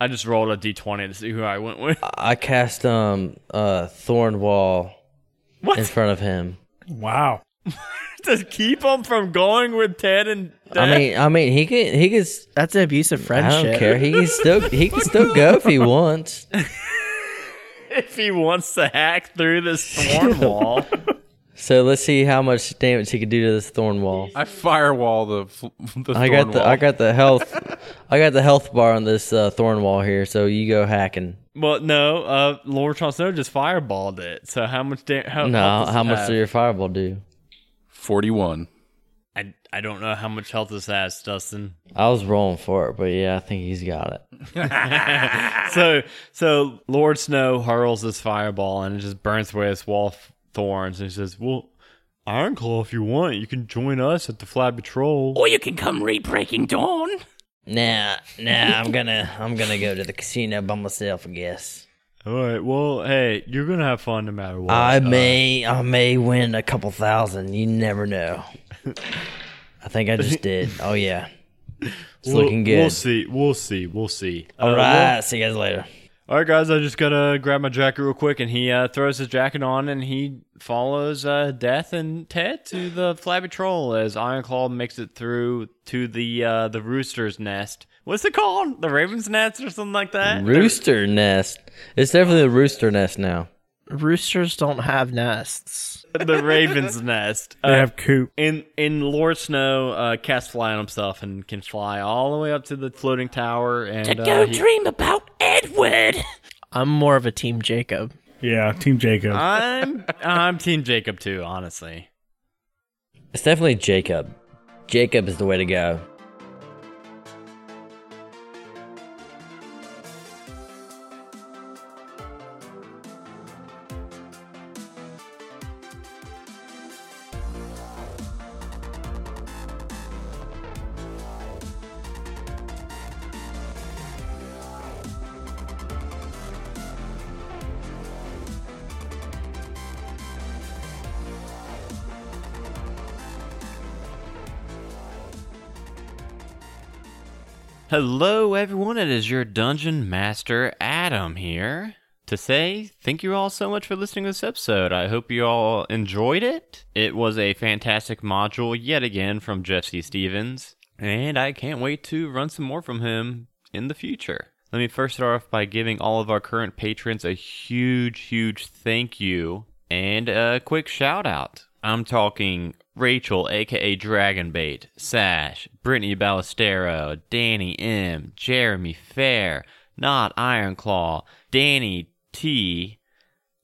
I just rolled a d20 to see who I went with. I cast um uh thorn wall What? in front of him. Wow. to keep him from going with Ted and. I mean, I mean, he can he can. That's an abusive friendship. I don't care. He can still he can still go if he wants. if he wants to hack through this thorn wall. So let's see how much damage he can do to this thorn wall. I firewall the, fl- the I got the wall. I got the health I got the health bar on this uh, thorn wall here. So you go hacking. Well, no. Uh, Lord Jon Snow just fireballed it. So how much? Da- how, No, health how much have? does your fireball do? 41. I I don't know how much health this has, Dustin. I was rolling for it, but yeah, I think he's got it. so so Lord Snow hurls this fireball and it just burns away this wall of thorns and he says, "Well, Ironclaw, if you want, you can join us at the Flat Patrol." Or you can come read Breaking Dawn. Nah, nah, I'm gonna I'm gonna go to the casino by myself, I guess. All right. Well, hey, you're gonna have fun no matter what. I Uh, may I may win a couple thousand. You never know. I think I just did. Oh yeah. It's we'll- looking good. We'll see. We'll see. We'll see. All Uh, right. well- See you guys later. All right, guys. I just gotta grab my jacket real quick, and he uh, throws his jacket on, and he follows uh, Death and Ted to the Flabby Troll as Ironclaw makes it through to the uh, the Rooster's Nest, What's it called? The Raven's Nest or something like that? Rooster nest. It's definitely the rooster nest now. Roosters don't have nests. the Raven's Nest. They Uh, have coop. in in Lord Snow, uh, casts fly on himself and can fly all the way up to the floating tower. And uh, he- dream about Edward. I'm more of a team Jacob. Yeah, Team Jacob. I'm I'm Team Jacob too, honestly. It's definitely Jacob. Jacob is the way to go. Hello, everyone. It is your dungeon master, Adam, here to say thank you all so much for listening to this episode. I hope you all enjoyed it. It was a fantastic module yet again from Jeff C. Stevens, and I can't wait to run some more from him in the future. Let me first start off by giving all of our current patrons a huge, huge thank you and a quick shout out. I'm talking Rachel, aka Dragonbait, Sash, Brittany Ballestero, Danny M, Jeremy Fair, Not Ironclaw, Danny T,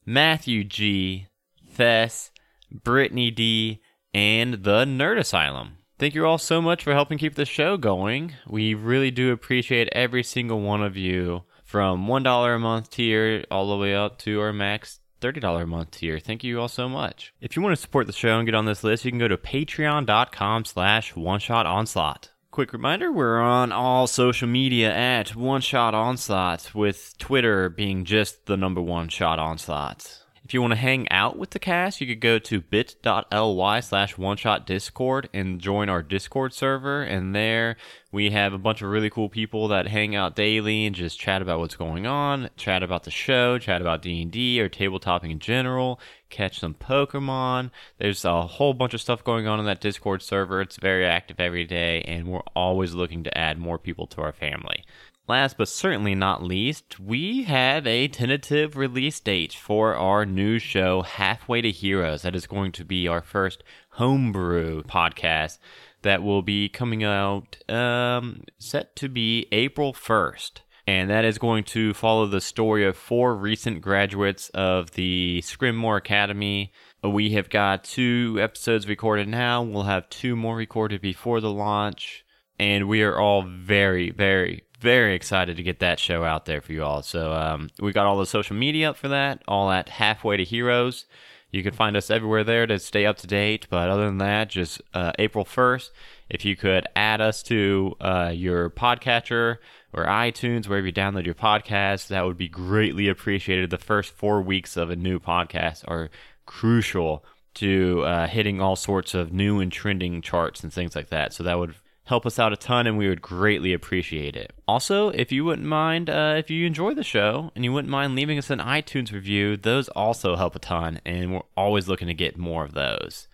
Matthew G, Thess, Brittany D, and the Nerd Asylum. Thank you all so much for helping keep the show going. We really do appreciate every single one of you from $1 a month tier all the way up to our max $30 a month tier. Thank you all so much. If you want to support the show and get on this list, you can go to patreon.com slash one shot onslaught. Quick reminder, we're on all social media at One Shot Onslaught, with Twitter being just the number one shot onslaught. If you want to hang out with the cast, you could go to bit.ly slash one shot discord and join our Discord server. And there we have a bunch of really cool people that hang out daily and just chat about what's going on, chat about the show, chat about D&D or tabletop in general, catch some Pokemon. There's a whole bunch of stuff going on in that Discord server. It's very active every day and we're always looking to add more people to our family. Last but certainly not least, we have a tentative release date for our new show, Halfway to Heroes. That is going to be our first homebrew podcast that will be coming out, um, set to be April 1st. And that is going to follow the story of four recent graduates of the Scrimmore Academy. We have got two episodes recorded now. We'll have two more recorded before the launch. And we are all very, very, very excited to get that show out there for you all. So um, we got all the social media up for that, all at Halfway to Heroes. You can find us everywhere there to stay up to date. But other than that, just uh, April 1st, if you could add us to uh, your podcatcher or iTunes, wherever you download your podcast, that would be greatly appreciated. The first four weeks of a new podcast are crucial to uh, hitting all sorts of new and trending charts and things like that. So that would help us out a ton and we would greatly appreciate it. Also, if you wouldn't mind, uh, if you enjoy the show and you wouldn't mind leaving us an iTunes review, those also help a ton and we're always looking to get more of those.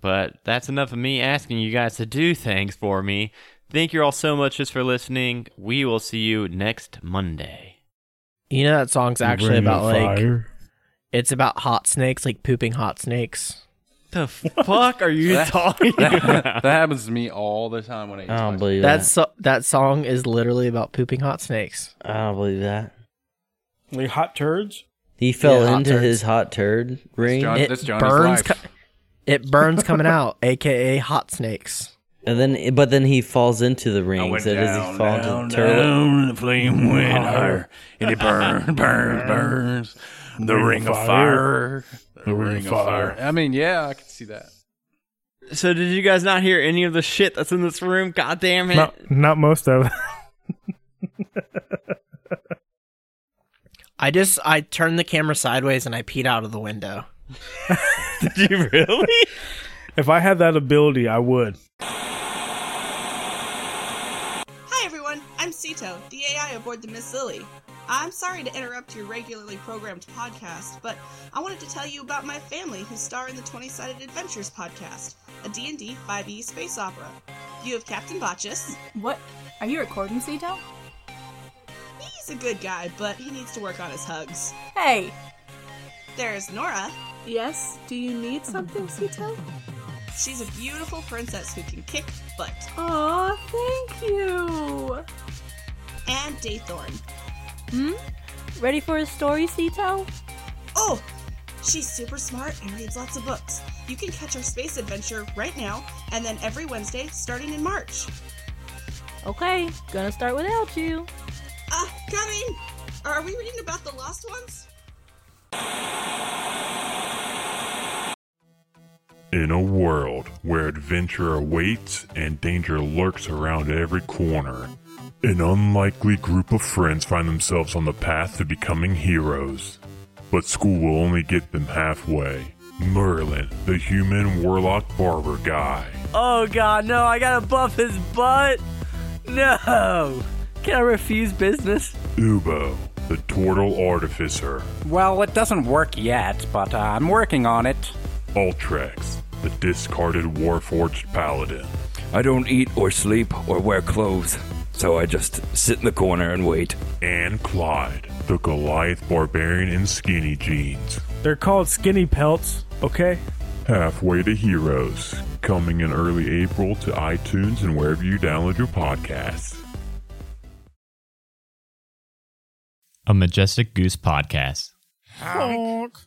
But that's enough of me asking you guys to do things for me. Thank you all so much just for listening. We will see you next Monday. You know that song's actually Ring about of like fire. it's about hot snakes, like pooping hot snakes. The fuck are you talking that, about? that happens to me all the time when I eat I don't spicy. believe That that. so- that song is literally about pooping hot snakes. I don't believe that. Like hot turds. He fell Yeah, hot into turds. his hot turd ring, John- It that's Johnny's burns. life. co- it burns coming out, aka hot snakes. and then but then he falls into the ring. went So does he fall down, into the turlet? down, the flame went higher, and it burns, burns, burns. The ring of fire, the ring of fire. I mean, yeah, I can see that. So did you guys not hear any of the shit that's in this room? God damn it. Not, not most of it. I just I turned the camera sideways and I peed out of the window. Did you really? if I had that ability, I would. Hi everyone, I'm Sito, the AI aboard the Miss Lily. I'm sorry to interrupt your regularly programmed podcast, but I wanted to tell you about my family who star in the 20 Sided Adventures podcast, a D&D 5e space opera. You have Captain Botchus. What? Are you recording, Cito? He's a good guy, but he needs to work on his hugs. Hey! There's Nora. Yes? Do you need something, Cito? She's a beautiful princess who can kick butt. Aw, thank you! And Daythorn. Hmm? Ready for a story, Cito? Oh! She's super smart and reads lots of books. You can catch our space adventure right now, and then every Wednesday starting in March. Okay, gonna start without you. Ah, coming! Are we reading about the lost ones? In a world where adventure awaits and danger lurks around every corner, an unlikely group of friends find themselves on the path to becoming heroes. But school will only get them halfway. Merlin, the human warlock barber guy. Oh god, no, I gotta buff his butt! No! Can I refuse business? Ubo, the turtle artificer. Well, it doesn't work yet, but uh, I'm working on it. Ultrex, the discarded warforged paladin. I don't eat or sleep or wear clothes, so I just sit in the corner and wait. And Clyde, the Goliath barbarian in skinny jeans. They're called skinny pelts, okay? Halfway to Heroes, coming in early April to iTunes and wherever you download your podcasts. A Majestic Goose Podcast. Honk.